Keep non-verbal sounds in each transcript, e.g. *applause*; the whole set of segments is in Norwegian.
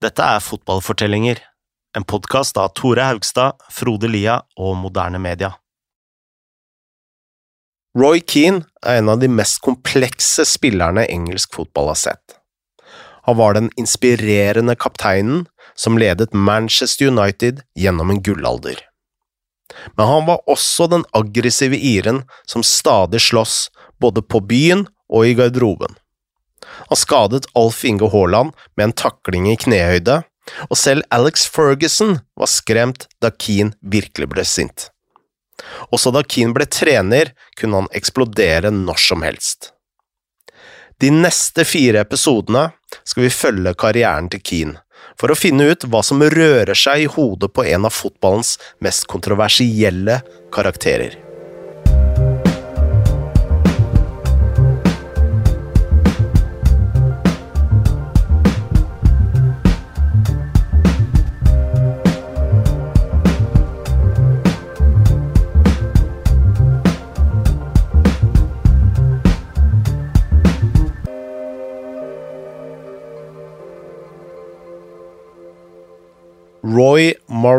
Dette er Fotballfortellinger, en podkast av Tore Haugstad, Frode Lia og Moderne Media. Roy Keane er en av de mest komplekse spillerne engelsk fotball har sett. Han var den inspirerende kapteinen som ledet Manchester United gjennom en gullalder. Men han var også den aggressive iren som stadig sloss, både på byen og i garderoben. Han skadet Alf Inge Haaland med en takling i knehøyde, og selv Alex Ferguson var skremt da Keane virkelig ble sint. Også da Keane ble trener, kunne han eksplodere når som helst. De neste fire episodene skal vi følge karrieren til Keane, for å finne ut hva som rører seg i hodet på en av fotballens mest kontroversielle karakterer.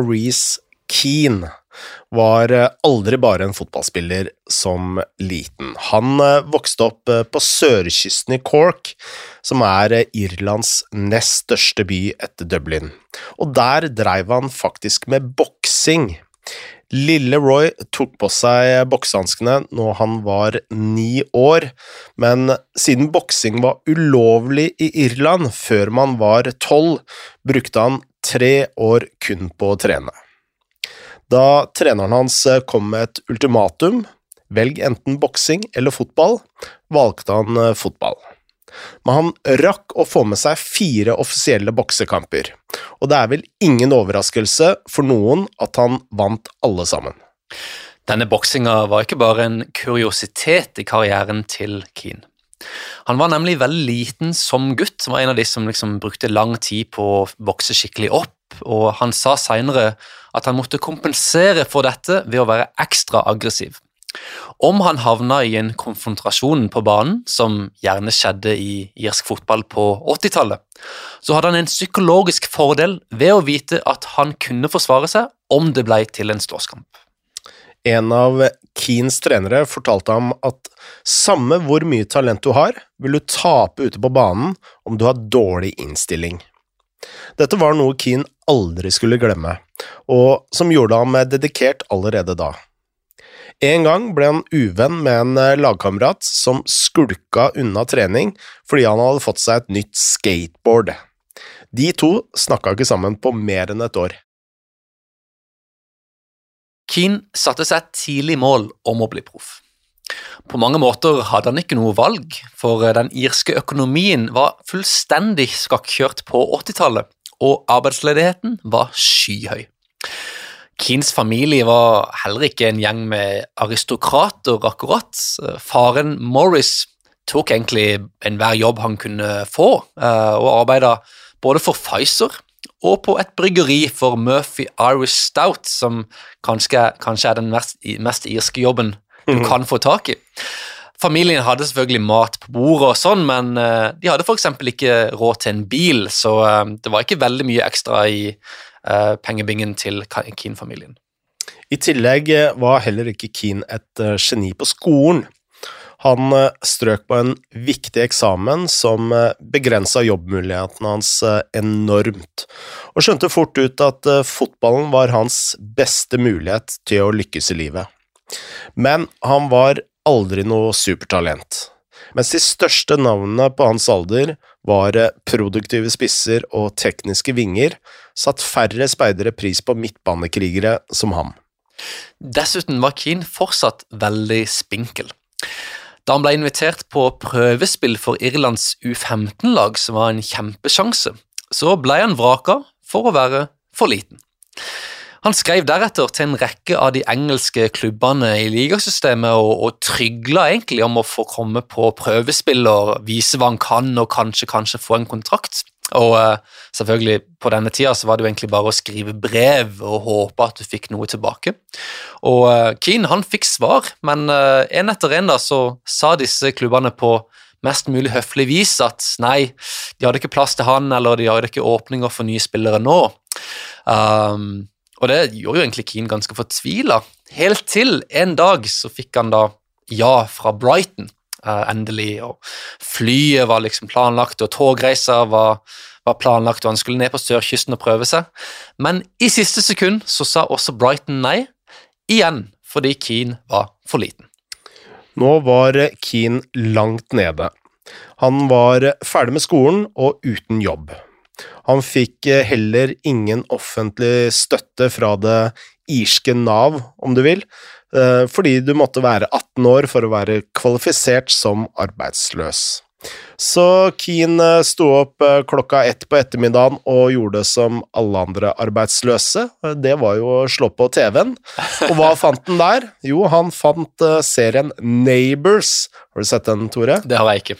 Maurice Keane var eh, aldri bare en fotballspiller som liten. Han eh, vokste opp eh, på sørkysten i Cork, som er Irlands nest største by etter Dublin, og der dreiv han faktisk med boksing. Lille Roy tok på seg boksehanskene når han var ni år, men siden boksing var ulovlig i Irland før man var tolv, brukte han tre år kun på å trene. Da treneren hans kom med et ultimatum, velg enten boksing eller fotball, valgte han eh, fotball. Men han rakk å få med seg fire offisielle boksekamper, og det er vel ingen overraskelse for noen at han vant alle sammen. Denne boksinga var ikke bare en kuriositet i karrieren til Keane. Han var nemlig veldig liten som gutt, som var en av de som liksom brukte lang tid på å vokse skikkelig opp, og han sa seinere at han måtte kompensere for dette ved å være ekstra aggressiv. Om han havna i en konfrontasjon på banen, som gjerne skjedde i irsk fotball på 80-tallet, så hadde han en psykologisk fordel ved å vite at han kunne forsvare seg om det ble til en ståskamp. En av Keens trenere fortalte ham at samme hvor mye talent du har, vil du tape ute på banen om du har dårlig innstilling. Dette var noe Keane aldri skulle glemme, og som gjorde ham dedikert allerede da. En gang ble han uvenn med en lagkamerat som skulka unna trening fordi han hadde fått seg et nytt skateboard. De to snakka ikke sammen på mer enn et år. Keane satte seg tidlig mål om å bli proff. På mange måter hadde han ikke noe valg, for den irske økonomien var fullstendig skakkjørt på 80-tallet, og arbeidsledigheten var skyhøy. Keens familie var heller ikke en gjeng med aristokrater, akkurat. Faren Morris tok egentlig enhver jobb han kunne få, eh, og arbeida både for Pfizer og på et bryggeri for Murphy Irish Stout, som kanskje, kanskje er den mest, mest, irske jobben du mm. kan få tak i. Familien hadde selvfølgelig mat på bordet, og sånn, men uh, de hadde f.eks. ikke råd til en bil, så uh, det var ikke veldig mye ekstra i uh, pengebingen til Keane-familien. I tillegg var heller ikke Keane et geni på skolen. Han eh, strøk på en viktig eksamen som eh, begrensa jobbmulighetene hans eh, enormt, og skjønte fort ut at fotballen var hans beste mulighet til å lykkes i livet. Men han var aldri noe supertalent. Mens de største navnene på hans alder var produktive spisser og tekniske vinger, satt færre speidere pris på midtbanekrigere som ham. Dessuten var Keane fortsatt veldig spinkel. Da han ble invitert på prøvespill for Irlands U15-lag, som var en kjempesjanse, så ble han vraka for å være for liten. Han skrev deretter til en rekke av de engelske klubbene i ligasystemet og, og trygla egentlig om å få komme på prøvespill og vise hva han kan, og kanskje, kanskje få en kontrakt. Og uh, selvfølgelig, på denne tida så var det jo egentlig bare å skrive brev og håpe at du fikk noe tilbake. Og uh, Keane han fikk svar, men uh, en etter en da så sa disse klubbene på mest mulig høflig vis at nei, de hadde ikke plass til han, eller de hadde ikke åpninger for nye spillere nå. Um, og det gjorde jo egentlig Keane ganske fortvila, helt til en dag så fikk han da ja fra Brighton, endelig, og flyet var liksom planlagt, og togreiser var, var planlagt, og han skulle ned på sørkysten og prøve seg. Men i siste sekund så sa også Brighton nei, igjen fordi Keane var for liten. Nå var Keane langt nede. Han var ferdig med skolen og uten jobb. Han fikk heller ingen offentlig støtte fra det irske Nav, om du vil, eh, fordi du måtte være 18 år for å være kvalifisert som arbeidsløs. Så Keane eh, sto opp eh, klokka ett på ettermiddagen og gjorde som alle andre arbeidsløse. Det var jo å slå på TV-en. Og hva fant han der? Jo, han fant eh, serien Neighbors. Har du sett den, Tore? Det har jeg ikke.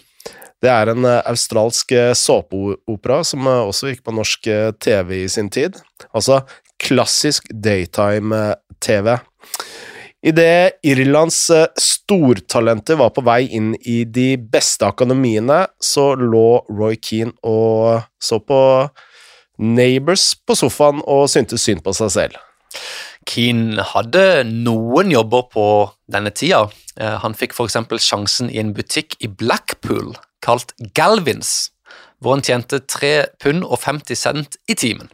Det er en australsk såpeopera som også gikk på norsk TV i sin tid. Altså klassisk daytime-TV. Idet Irlands eh, stortalenter var på vei inn i de beste akademiene, så lå Roy Keane og så på Neighbors på sofaen og syntes synd på seg selv. Keane hadde noen jobber på denne tida. Eh, han fikk f.eks. sjansen i en butikk i Blackpool kalt Galvins, hvor han tjente 3 pund og 50 cent i timen.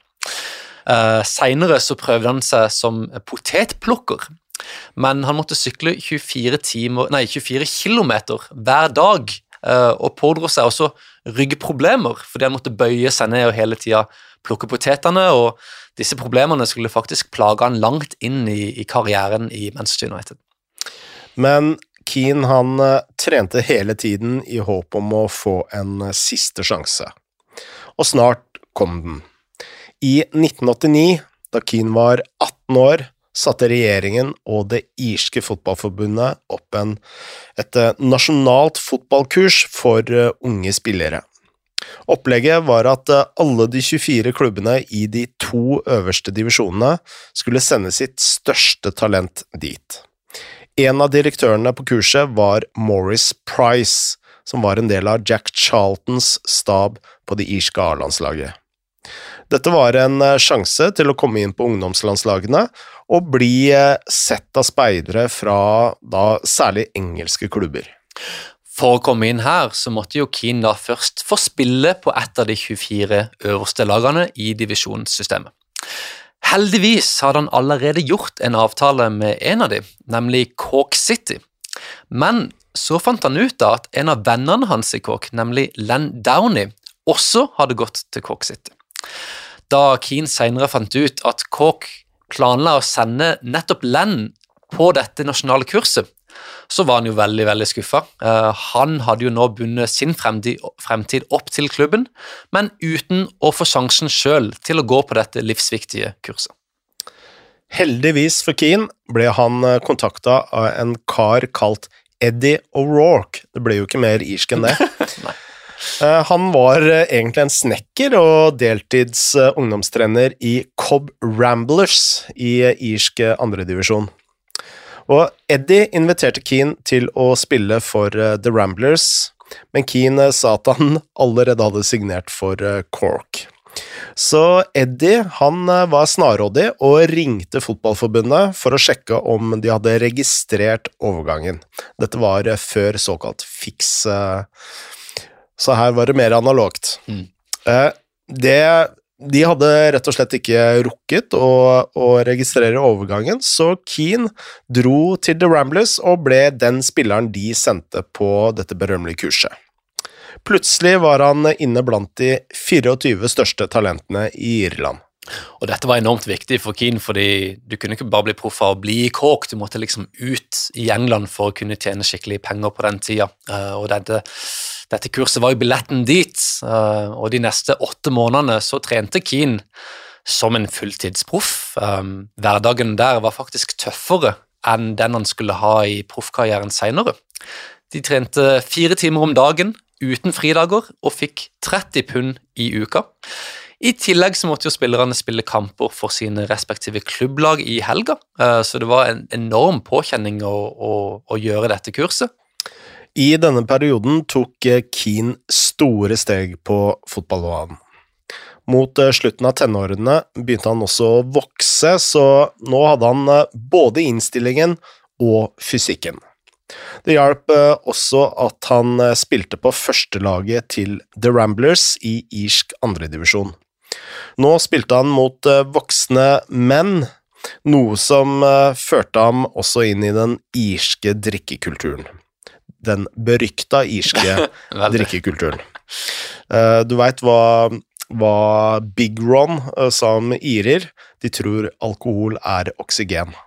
Uh, Seinere prøvde han seg som potetplukker, men han måtte sykle 24, timer, nei, 24 km hver dag uh, og pådro seg også ryggproblemer fordi han måtte bøye seg ned og hele tida plukke potetene. og Disse problemene skulle faktisk plage han langt inn i, i karrieren i Manchester United. Men Keane han uh, trente hele tiden i håp om å få en uh, siste sjanse. Og snart kom den. I 1989, da Keane var 18 år, satte regjeringen og det irske fotballforbundet opp en, et eh, nasjonalt fotballkurs for eh, unge spillere. Opplegget var at eh, alle de 24 klubbene i de to øverste divisjonene skulle sende sitt største talent dit. En av direktørene på kurset var Morris Price, som var en del av Jack Charltons stab på det irske A-landslaget. Dette var en sjanse til å komme inn på ungdomslandslagene og bli eh, sett av speidere fra da særlig engelske klubber. For å komme inn her så måtte jo Keane da først få spille på ett av de 24 øverste lagene i divisjonssystemet. Heldigvis hadde han allerede gjort en avtale med en av dem, nemlig Cork City. Men så fant han ut da at en av vennene hans i Cork, nemlig Len Downey, også hadde gått til Cork City. Da Keane senere fant ut at Cork planla å sende nettopp Len på dette nasjonale kurset, så var han jo veldig veldig skuffa. Uh, han hadde jo nå bundet sin fremtid, opp til klubben, men uten å få sjansen sjøl til å gå på dette livsviktige kurset. Heldigvis for Keane ble han eh, kontakta av en kar kalt Eddie O'Rourke. Det ble jo ikke mer irsk enn det. *laughs* Eh, han var eh, egentlig en snekker og deltids eh, ungdomstrener i Cobb Ramblers i irsk andredivisjon. Og Eddie inviterte Keane til å spille for The Ramblers, men Keane sa at han *laughs* allerede hadde signert for Cork. Så Eddie han var snarrådig og ringte Fotballforbundet for å sjekke om de hadde registrert overgangen. Dette var før såkalt fiks så her var det mer analogt. Mm. Eh, det, de hadde rett og slett ikke rukket å, å, registrere overgangen, så Keane dro til The Ramblers og ble den spilleren de sendte på dette berømmelige kurset. Plutselig var han inne blant de 24 største talentene i Irland. Og dette var enormt viktig for Keane, fordi du kunne ikke bare bli proff å bli i kåk, du måtte liksom ut i England for å kunne tjene skikkelig penger på den tida. Uh, og dette, dette, kurset var jo billetten dit, uh, og de neste åtte månedene så trente Keane som en fulltidsproff. Um, hverdagen der var faktisk tøffere enn den han skulle ha i proffkarrieren seinere. De trente fire timer om dagen uten fridager og fikk 30 pund i uka. I tillegg så måtte jo spillerne spille kamper for sine respektive klubblag i helga, eh, så det var en enorm påkjenning å, å, å gjøre dette kurset. I denne perioden tok Keane store steg på fotballbanen. Mot slutten av tenårene begynte han også å vokse, så nå hadde han både innstillingen og fysikken. Det hjalp også at han spilte på førstelaget til The Ramblers i irsk andredivisjon. Nå spilte han mot voksne menn, noe som førte ham også inn i den irske drikkekulturen. Den berykta irske *laughs* drikkekulturen. Du veit hva hva Big Ron uh, sa om irer. De tror alkohol er oksygen. *laughs*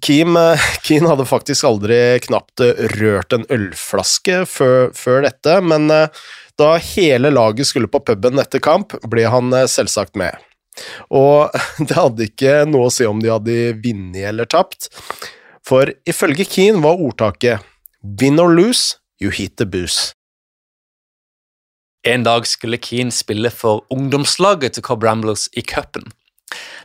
Kim, uh, Keen hadde faktisk aldri knapt rørt en ølflaske før, før dette, men da hele laget skulle på puben etter kamp, ble han selvsagt med. Og *laughs* det hadde ikke noe å si om de hadde vunnet eller tapt, for ifølge Keane var ordtaket Win or lose, you hit the booze. En dag skulle Keane spille for ungdomslaget til Cobb Ramblers i cupen.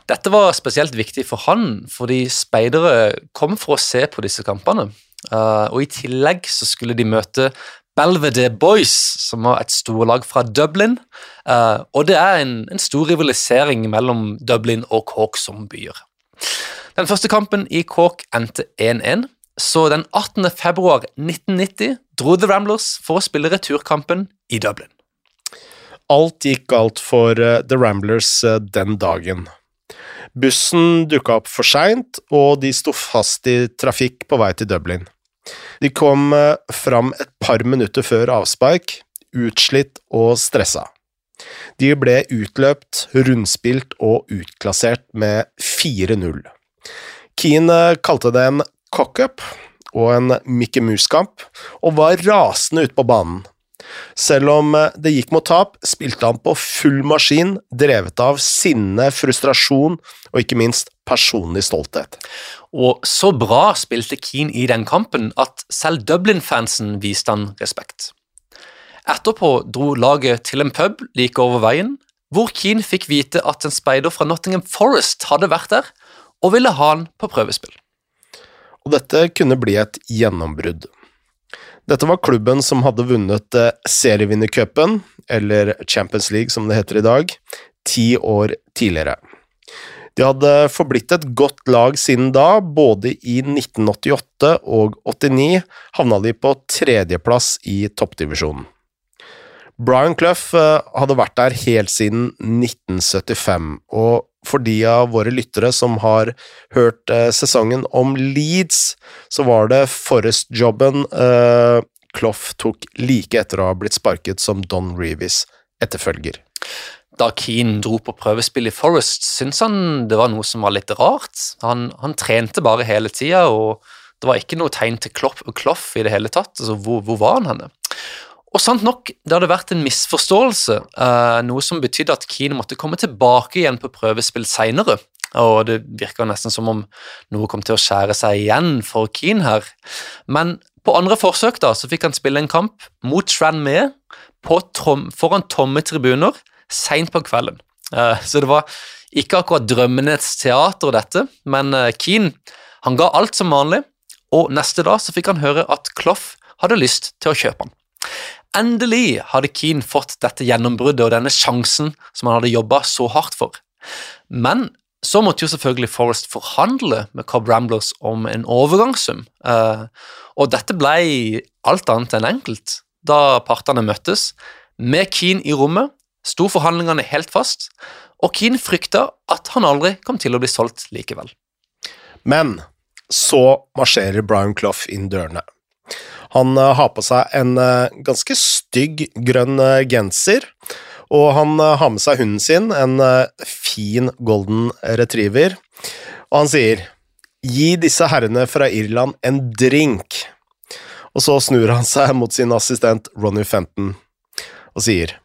Dette var spesielt viktig for han, fordi speidere kom for å se på disse kampene. Uh, og I tillegg så skulle de møte Belvedere Boys, som var et storlag fra Dublin. Uh, og det er en, en, stor rivalisering mellom Dublin og Cork som byer. Den første kampen i Cork endte 1-1, så den 18. februar 1990 dro The Ramblers for å spille returkampen i Dublin. Alt gikk galt for uh, The Ramblers uh, den dagen. Bussen dukka opp for seint, og de sto fast i trafikk på vei til Dublin. De kom uh, fram et par minutter før avspark, utslitt og stressa. De ble utløpt, rundspilt og utklassert med 4-0. Keane kalte det en cock-up og en Mickey Mouse-kamp, og var rasende ute på banen. Selv om eh, det gikk mot tap, spilte han på full maskin, drevet av sinne, frustrasjon og ikke minst personlig stolthet. Og så bra spilte Keane i den kampen at selv Dublin-fansen viste han respekt. Etterpå dro laget til en pub like over veien, hvor Keane fikk vite at en speider fra Nottingham Forest hadde vært der, og ville ha han på prøvespill. Og dette kunne bli et gjennombrudd. Dette var klubben som hadde vunnet eh, serievinnercupen, eller Champions League som det heter i dag, ti år tidligere. De hadde forblitt et godt lag siden da, både i 1988 og 89 havna de på tredjeplass i toppdivisjonen. Brian Clough eh, hadde vært der helt siden 1975, og for de av våre lyttere som har hørt eh, sesongen om Leeds, så var det Forrest-jobben eh, Clough tok like etter å ha blitt sparket som Don Reeves etterfølger. Da Keane dro på prøvespill i Forest, syntes han det var noe som var litt rart. Han, han trente bare hele tida, og det var ikke noe tegn til Clough i det hele tatt. Altså, hvor, hvor var han henne? Og sant nok, det hadde vært en misforståelse, uh, noe som betydde at Keane måtte komme tilbake igjen på prøvespill seinere. Og det virka nesten som om noe kom til å skjære seg igjen for Keane her. Men på andre forsøk da, så fikk han spille en kamp mot Tranmere foran tomme tribuner seint på kvelden. Uh, så det var ikke akkurat drømmenes teater, dette, men uh, Keane han ga alt som vanlig, og neste dag så fikk han høre at Clough hadde lyst til å kjøpe han. Endelig hadde Keane fått dette gjennombruddet og denne sjansen som han hadde jobba så hardt for. Men så måtte jo selvfølgelig Forrest forhandle med Cobb Ramblers om en overgangssum, uh, og dette ble alt annet enn enkelt. Da partene møttes, med Keane i rommet, sto forhandlingene helt fast, og Keane frykta at han aldri kom til å bli solgt likevel. Men så marsjerer Brian Clough inn dørene. Han eh, har på seg en eh, ganske stygg grønn eh, genser, og han har med seg hunden sin, en fin golden retriever, og han sier gi disse herrene fra Irland en drink. Og så snur han seg mot sin assistent Ronny Fenton og sier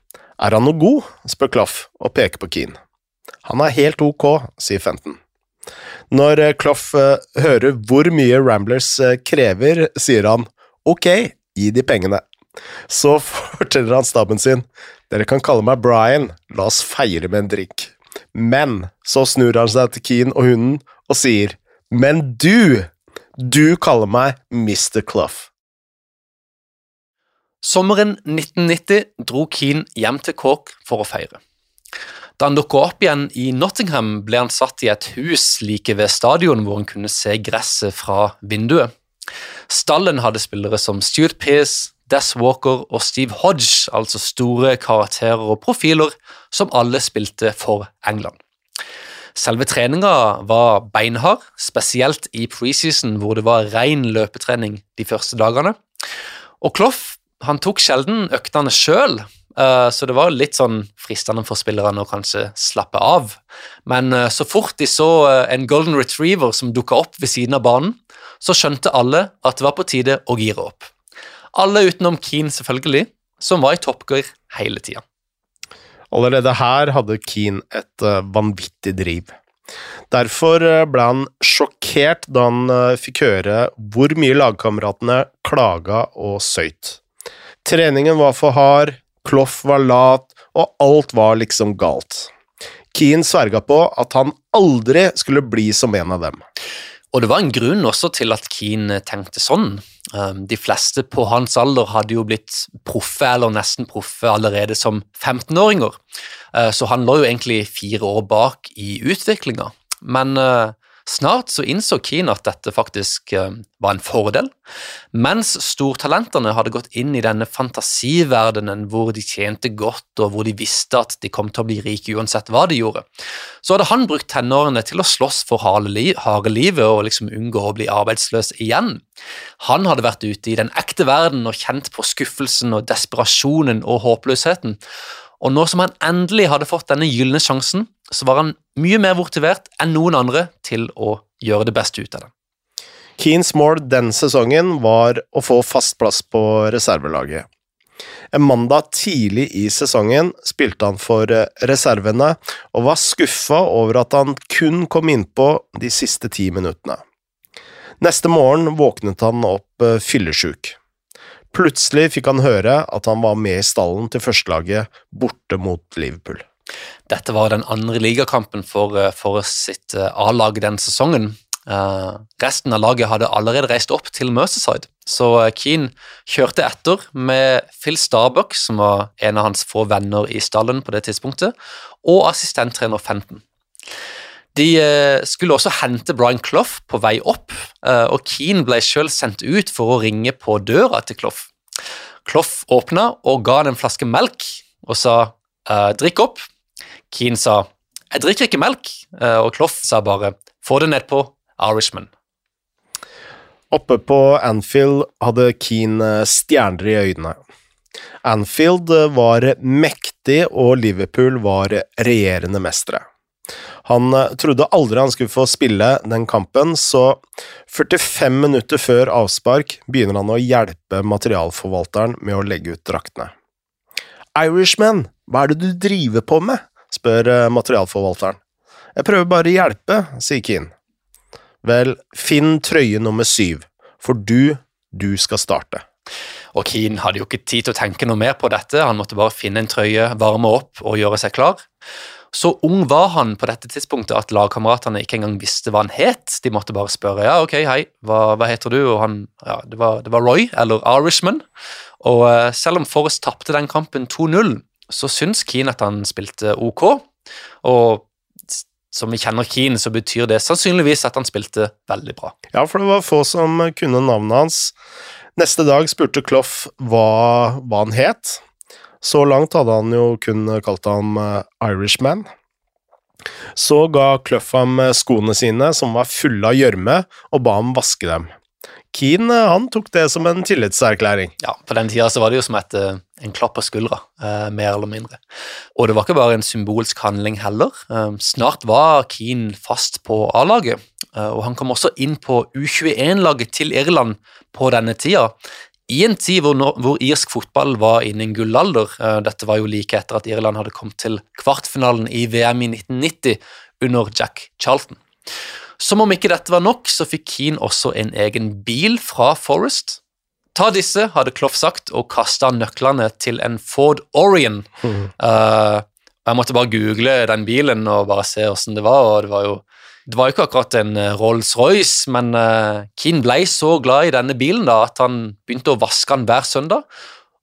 er han noe god? spør Clough og peker på Keane. Han er helt ok, sier Fenton. Når Clough hører hvor mye Ramblers krever, sier han Ok, gi de pengene. Så *laughs* forteller han staben sin. Dere kan kalle meg Brian, la oss feire med en drink. Men så snur han seg til Keen og hunden og sier, men du, du kaller meg Mr. Clough. Sommeren 1990 dro Keane hjem til Cork for å feire. Da han dukka opp igjen i Nottingham, ble han satt i et hus like ved stadion hvor han kunne se gresset fra vinduet. Stallen hadde spillere som Stuart Pearce, Des Walker og Steve Hodge, altså store karakterer og profiler som alle spilte for England. Selve treninga var beinhard, spesielt i preseason hvor det var ren løpetrening de første dagene. Og Clough han tok sjelden øktene sjøl, eh, så det var litt sånn fristende for spillerne å kanskje slappe av. Men eh, så fort de så eh, en golden retriever som dukka opp ved siden av banen, så skjønte alle at det var på tide å gire opp. Alle utenom Keane, selvfølgelig, som var i toppgear hele tida. Allerede her hadde Keane et vanvittig driv. Derfor ble han sjokkert da han fikk høre hvor mye lagkameratene klaga og søyt. Treningen var for hard, Kloff var lat, og alt var liksom galt. Keane sverga på at han aldri skulle bli som en av dem. Og det var en grunn også til at Keane tenkte sånn. Um, de fleste på hans alder hadde jo blitt proffe eller nesten proffe allerede som 15-åringer, uh, så han lå jo egentlig fire år bak i utviklinga. Men uh, Snart så innså Keane at dette faktisk eh, var en fordel. Mens stortalentene hadde gått inn i denne fantasiverdenen hvor de tjente godt og hvor de visste at de kom til å bli rike uansett hva de gjorde, så hadde han brukt tenårene til å slåss for harde livet og liksom unngå å bli arbeidsløs igjen. Han hadde vært ute i den ekte verden og kjent på skuffelsen og desperasjonen og håpløsheten. Og nå som han endelig hadde fått denne gylne sjansen, så var han mye mer motivert enn noen andre til å gjøre det beste ut av den. Keens mål den sesongen var å få fast plass på reservelaget. En mandag tidlig i sesongen spilte han for reservene, og var skuffa over at han kun kom innpå de siste ti minuttene. Neste morgen våknet han opp eh, fyllesyk. Plutselig fikk han høre at han var med i stallen til førstelaget borte mot Liverpool. Dette var den andre ligakampen for, eh, for sitt eh, A-lag den sesongen. Uh, resten av laget hadde allerede reist opp til Merceside, så Keane kjørte etter med Phil Starbuck, som var en av hans få venner i stallen på det tidspunktet, og assistenttrener Fenton. De uh, skulle også hente Brian Clough på vei opp, uh, og Keane ble selv sendt ut for å ringe på døra til Clough. Clough åpna og ga han en flaske melk og sa 'drikk opp'. Keane sa 'jeg drikker ikke melk', eh, og Clough sa bare 'få det nedpå, Irishman'. Oppe på Anfield hadde Keane eh, stjerner i øynene. Anfield eh, var mektig, og Liverpool var regjerende mestere. Han trodde aldri han skulle få spille den kampen, så 45 minutter før avspark begynner han å hjelpe materialforvalteren med å legge ut draktene. Irishman, hva er det du driver på med? spør eh, materialforvalteren. Jeg prøver bare å hjelpe, sier Keane. Vel, finn trøye nummer syv, for du, du skal starte. Og Keane hadde jo ikke tid til å tenke noe mer på dette, han måtte bare finne en trøye, varme opp og gjøre seg klar. Så ung var han på dette tidspunktet at lagkameratene ikke engang visste hva han het. De måtte bare spørre ja, ok, hei, hva, hva heter du? Og han, ja, det var, det var Roy, eller Irishman. Og uh, selv om Forrest tapte den kampen 2-0, så syns Keane at han spilte ok. Og som vi kjenner Keane, så betyr det sannsynligvis at han spilte veldig bra. Ja, for det var få som kunne navnet hans. Neste dag spurte Clough hva, hva han het. Så langt hadde han jo kun kalt ham eh, Irishman. Så ga Clough ham skoene sine, som var fulle av gjørme, og ba ham vaske dem. Keane han tok det som en tillitserklæring. Ja, på den tida så var det jo som et, eh, en klapp på skuldra, eh, mer eller mindre. Og det var ikke bare en symbolsk handling heller. Eh, snart var Keane fast på A-laget, eh, og han kom også inn på U21-laget til Irland på denne tida. I en tid hvor, hvor irsk fotball var inne i en gullalder. Eh, dette var jo like etter at Irland hadde kommet til kvartfinalen i VM i 1990 under Jack Charlton. Som om ikke dette var nok, så fikk Keane også en egen bil fra Forest. Ta disse, hadde Clough sagt, og kasta nøklene til en Ford Orion. Mm. Uh, jeg måtte bare google den bilen og bare se åssen det var, og det var jo det var jo ikke akkurat en eh, Rolls-Royce, men uh, Keane ble så glad i denne bilen da, at han begynte å vaske den hver søndag.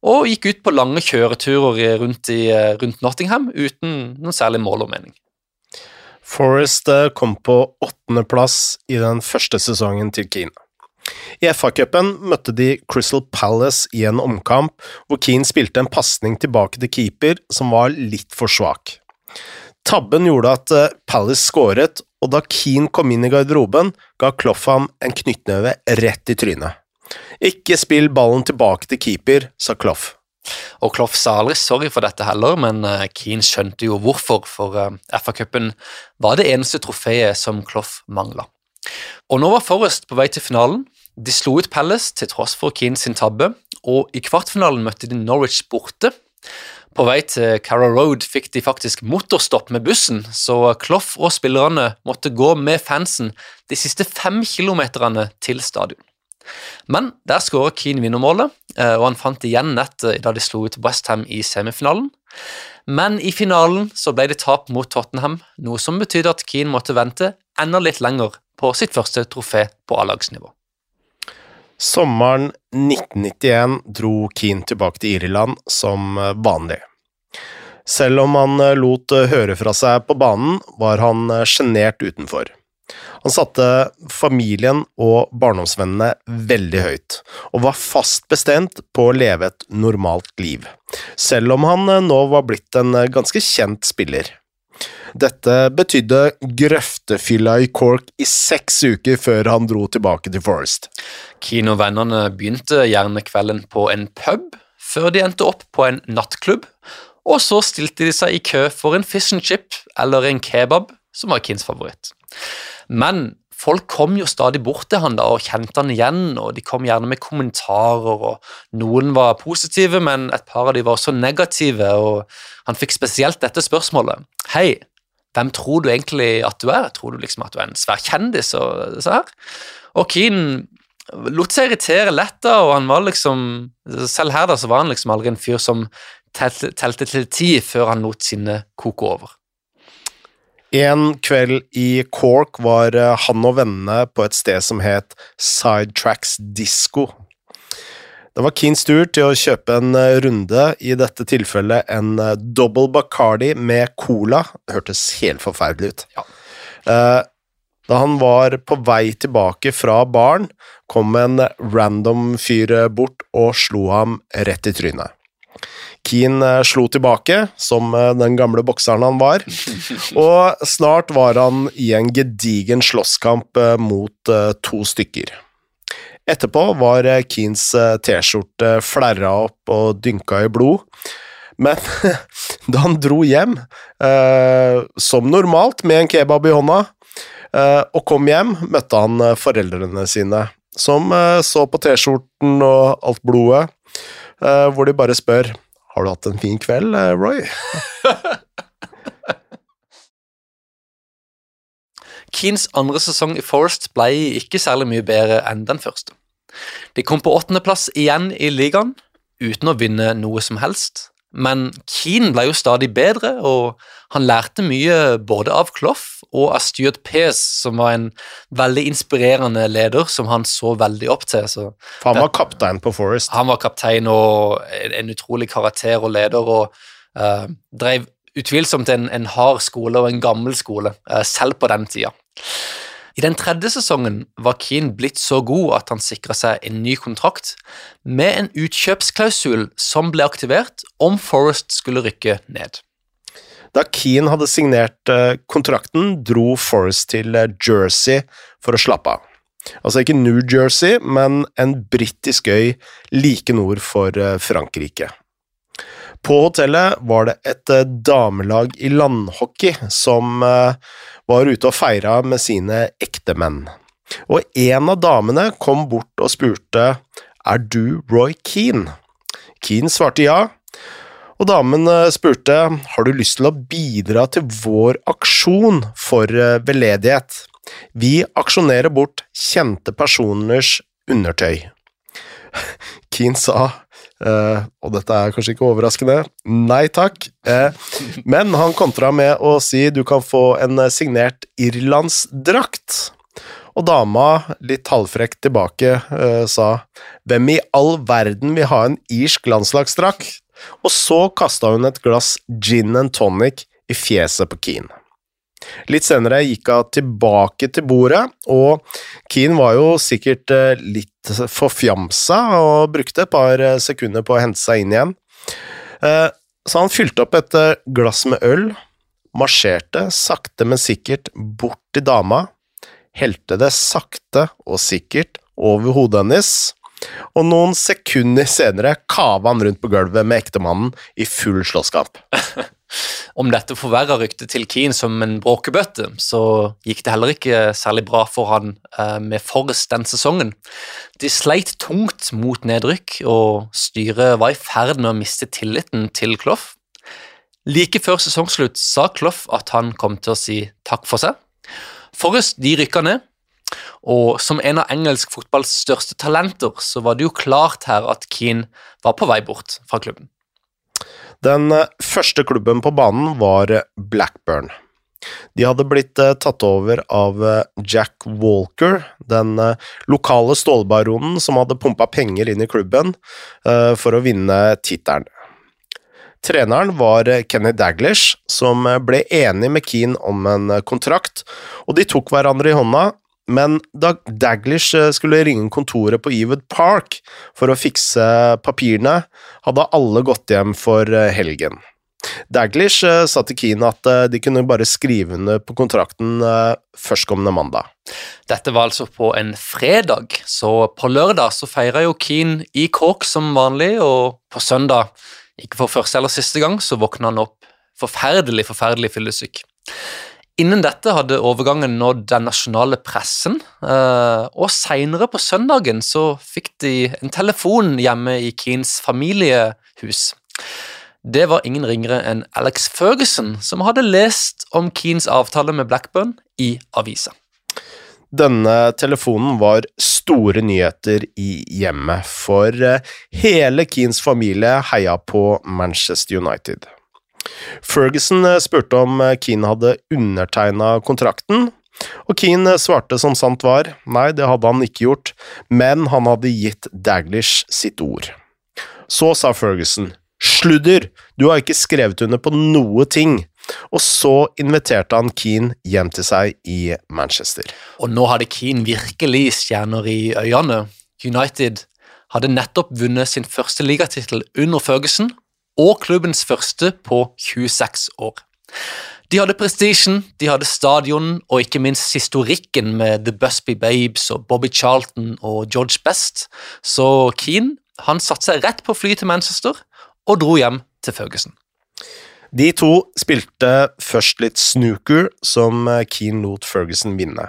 og gikk ut på lange kjøreturer rundt, i, rundt Nottingham uten noen særlig mål og mening. Forrest kom på åttendeplass i den første sesongen til Keane. I FA-cupen møtte de Crystal Palace i en omkamp hvor Keane spilte en pasning tilbake til keeper som var litt for svak. Tabben gjorde at eh, Palace skåret, og da Keane kom inn i garderoben, ga Clough ham en knyttneve rett i trynet. Ikke spill ballen tilbake til keeper, sa Clough. Og Clough sa aldri sorry for dette heller, men eh, Keane skjønte jo hvorfor, for eh, FA-cupen var det eneste trofeet som Clough mangla. Og nå var Forrest på vei til finalen. De slo ut Palace til tross for Keane sin tabbe, og i kvartfinalen møtte de Norwich borte. På vei til Carrow Road fikk de faktisk motorstopp med bussen, så Clough og spillerne måtte gå med fansen de siste fem kilometerne til stadion. Men der skåret Keane vinnermålet, eh, og han fant igjen nettet da de slo ut Westham i semifinalen. Men i finalen så ble det tap mot Tottenham, noe som betydde at Keane måtte vente enda litt lenger på sitt første trofé på A-lagsnivå. Sommeren 1991 dro Keane tilbake til Irland som eh, vanlig. Selv om han eh, lot høre fra seg på banen, var han sjenert utenfor. Han satte familien og barndomsvennene veldig høyt, og var fast bestemt på å leve et normalt liv, selv om han nå var blitt en ganske kjent spiller. Dette betydde grøftefylla i Cork i seks uker før han dro tilbake til Forest. Keane begynte gjerne kvelden på en pub, før de endte opp på en nattklubb, og så stilte de seg i kø for en fish and chip eller en kebab, som var kins favoritt. Men folk kom jo stadig bort til han da og kjente han igjen, og de kom gjerne med kommentarer, og noen var positive, men et par av de var også negative, og han fikk spesielt dette spørsmålet. Hei, hvem tror du egentlig at du er? Tror du liksom at du er en svær kjendis og så her? Og Keane lot seg irritere lett, da, og han var liksom Selv her da, så var han liksom aldri en fyr som telte, telte til ti før han lot sinnet koke over. En kveld i Cork var eh, han og vennene på et sted som het Sidetracks Disco. Det var Keens tur til å kjøpe en eh, runde, i dette tilfellet en eh, double Bacardi med cola. Det hørtes helt forferdelig ut. Ja. Da han var på vei tilbake fra baren, kom en random fyr bort og slo ham rett i trynet. Keane eh, slo tilbake, som eh, den gamle bokseren han var, *laughs* og snart var han i en gedigen slåsskamp eh, mot to stykker. Etterpå var Keens T-skjorte flerra opp og dynka i blod, men *laughs* da han dro hjem, som normalt med en kebab i hånda, og kom hjem, møtte han foreldrene sine, som så på T-skjorten og alt blodet, hvor de bare spør har du hatt en fin kveld, eh, Roy? *laughs* Keens andre sesong i Forest ble ikke særlig mye bedre enn den første. De kom på åttendeplass igjen i ligaen, uten å vinne noe som helst, men Keane ble jo stadig bedre, og han lærte mye både av Clough og av Stuart Pearce, som var en veldig inspirerende leder som han så veldig opp til. Så han var kaptein på Forest. Han var kaptein og en utrolig karakter og leder, og uh, drev utvilsomt en, en, hard skole og en gammel skole, uh, selv på den tida. I den tredje sesongen var Keane blitt så god at han sikra seg en ny kontrakt, med en utkjøpsklausul som ble aktivert om Forest skulle rykke ned. Da Keane hadde signert eh, kontrakten, dro Forrest til eh, Jersey for å slappe av. Altså ikke New Jersey, men en britisk øy like nord for eh, Frankrike. På hotellet var det et damelag i landhockey som var ute og feira med sine ektemenn. Og en av damene kom bort og spurte er du Roy Keane. Keane svarte ja, og damen eh, spurte har du lyst til å bidra til vår aksjon for eh, veldedighet. Vi aksjonerer bort kjente personers undertøy. *laughs* Keane sa Uh, og dette er kanskje ikke overraskende. Nei takk. Men han kontra med å si du kan få en signert irlandsdrakt. og dama, litt halvfrekk tilbake, eh, sa hvem i all verden vil ha en irsk landslagsdrakt? Og så kasta hun et glass gin and tonic i fjeset på Keane. Litt senere gikk hun tilbake til bordet, og Keane var jo sikkert eh, litt forfjamsa og brukte et par eh, sekunder på å hente seg inn igjen. Eh, så han fylte opp et glass med øl, marsjerte sakte, men sikkert bort til dama, helte det sakte og sikkert over hodet hennes, og noen sekunder senere kava han rundt på gulvet med ektemannen i full slåsskamp. *laughs* Om dette forverra ryktet til Keane som en bråkebøtte, så gikk det heller ikke særlig bra for han eh, med Forrest den sesongen. De sleit tungt mot nedrykk, og styret var i ferd med å miste tilliten til Clough. Like før sesongslutt sa Clough at han kom til å si takk for seg. Forrest de rykka ned, og som en av engelsk fotballs største talenter, så var det jo klart her at Keane var på vei bort fra klubben. Den eh, første klubben på banen var eh, Blackburn. De hadde blitt eh, tatt over av Jack Walker, den lokale stålbaronen som hadde pumpa penger inn i klubben for å vinne tittelen. Treneren var Kenny Daglish, som ble enig med Keane om en kontrakt, og de tok hverandre i hånda men da Daglish eh, skulle ringe kontoret på Ewood Park for å fikse papirene, hadde alle gått hjem for eh, helgen. Daglish eh, sa til Keane at de kunne bare skrive under på kontrakten førstkommende mandag. Dette var altså på en fredag, så på lørdag så feira jo Keane i kåk som vanlig, og på søndag, ikke for første eller siste gang, så våkna han opp forferdelig, forferdelig fyllesyk. Innen dette hadde overgangen nådd den nasjonale pressen, eh, og seinere på søndagen så fikk de en telefon hjemme i Keens familiehus. Det var ingen ringere enn Alex Ferguson, som hadde lest om Keens avtale med Blackburn i avisa. Denne telefonen var store nyheter i hjemmet, for eh, hele Keens familie heia på Manchester United. Ferguson eh, spurte om eh, Keane hadde undertegna kontrakten, og Keane eh, svarte som sant var, nei, det hadde han ikke gjort, men han hadde gitt Daglish sitt ord. Så sa Ferguson, sludder, du har ikke skrevet under på noe ting. Og så inviterte han Keane hjem til seg i Manchester. Og nå hadde Keane virkelig stjerner i øynene. United hadde nettopp vunnet sin første ligatittel under Ferguson, og klubbens første på 26 år. De hadde prestisjen, de hadde stadion og ikke minst historikken med The Busby Babes og Bobby Charlton og George Best, så Keane han satte seg rett på fly til Manchester og dro hjem til Ferguson. De to spilte først litt snooker, som Keane lot Ferguson vinne.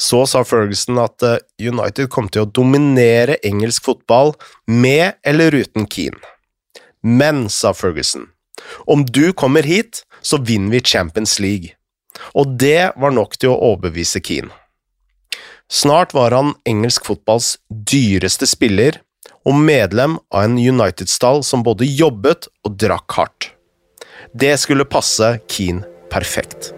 Så sa Ferguson at United kom til å dominere engelsk fotball med eller uten Keane. Men, sa Ferguson, om du kommer hit, så vinner vi Champions League. Og det var nok til å overbevise Keane. Snart var han engelsk fotballs dyreste spiller, og medlem av en United-stall som både jobbet og drakk hardt. Det skulle passe Keane perfekt.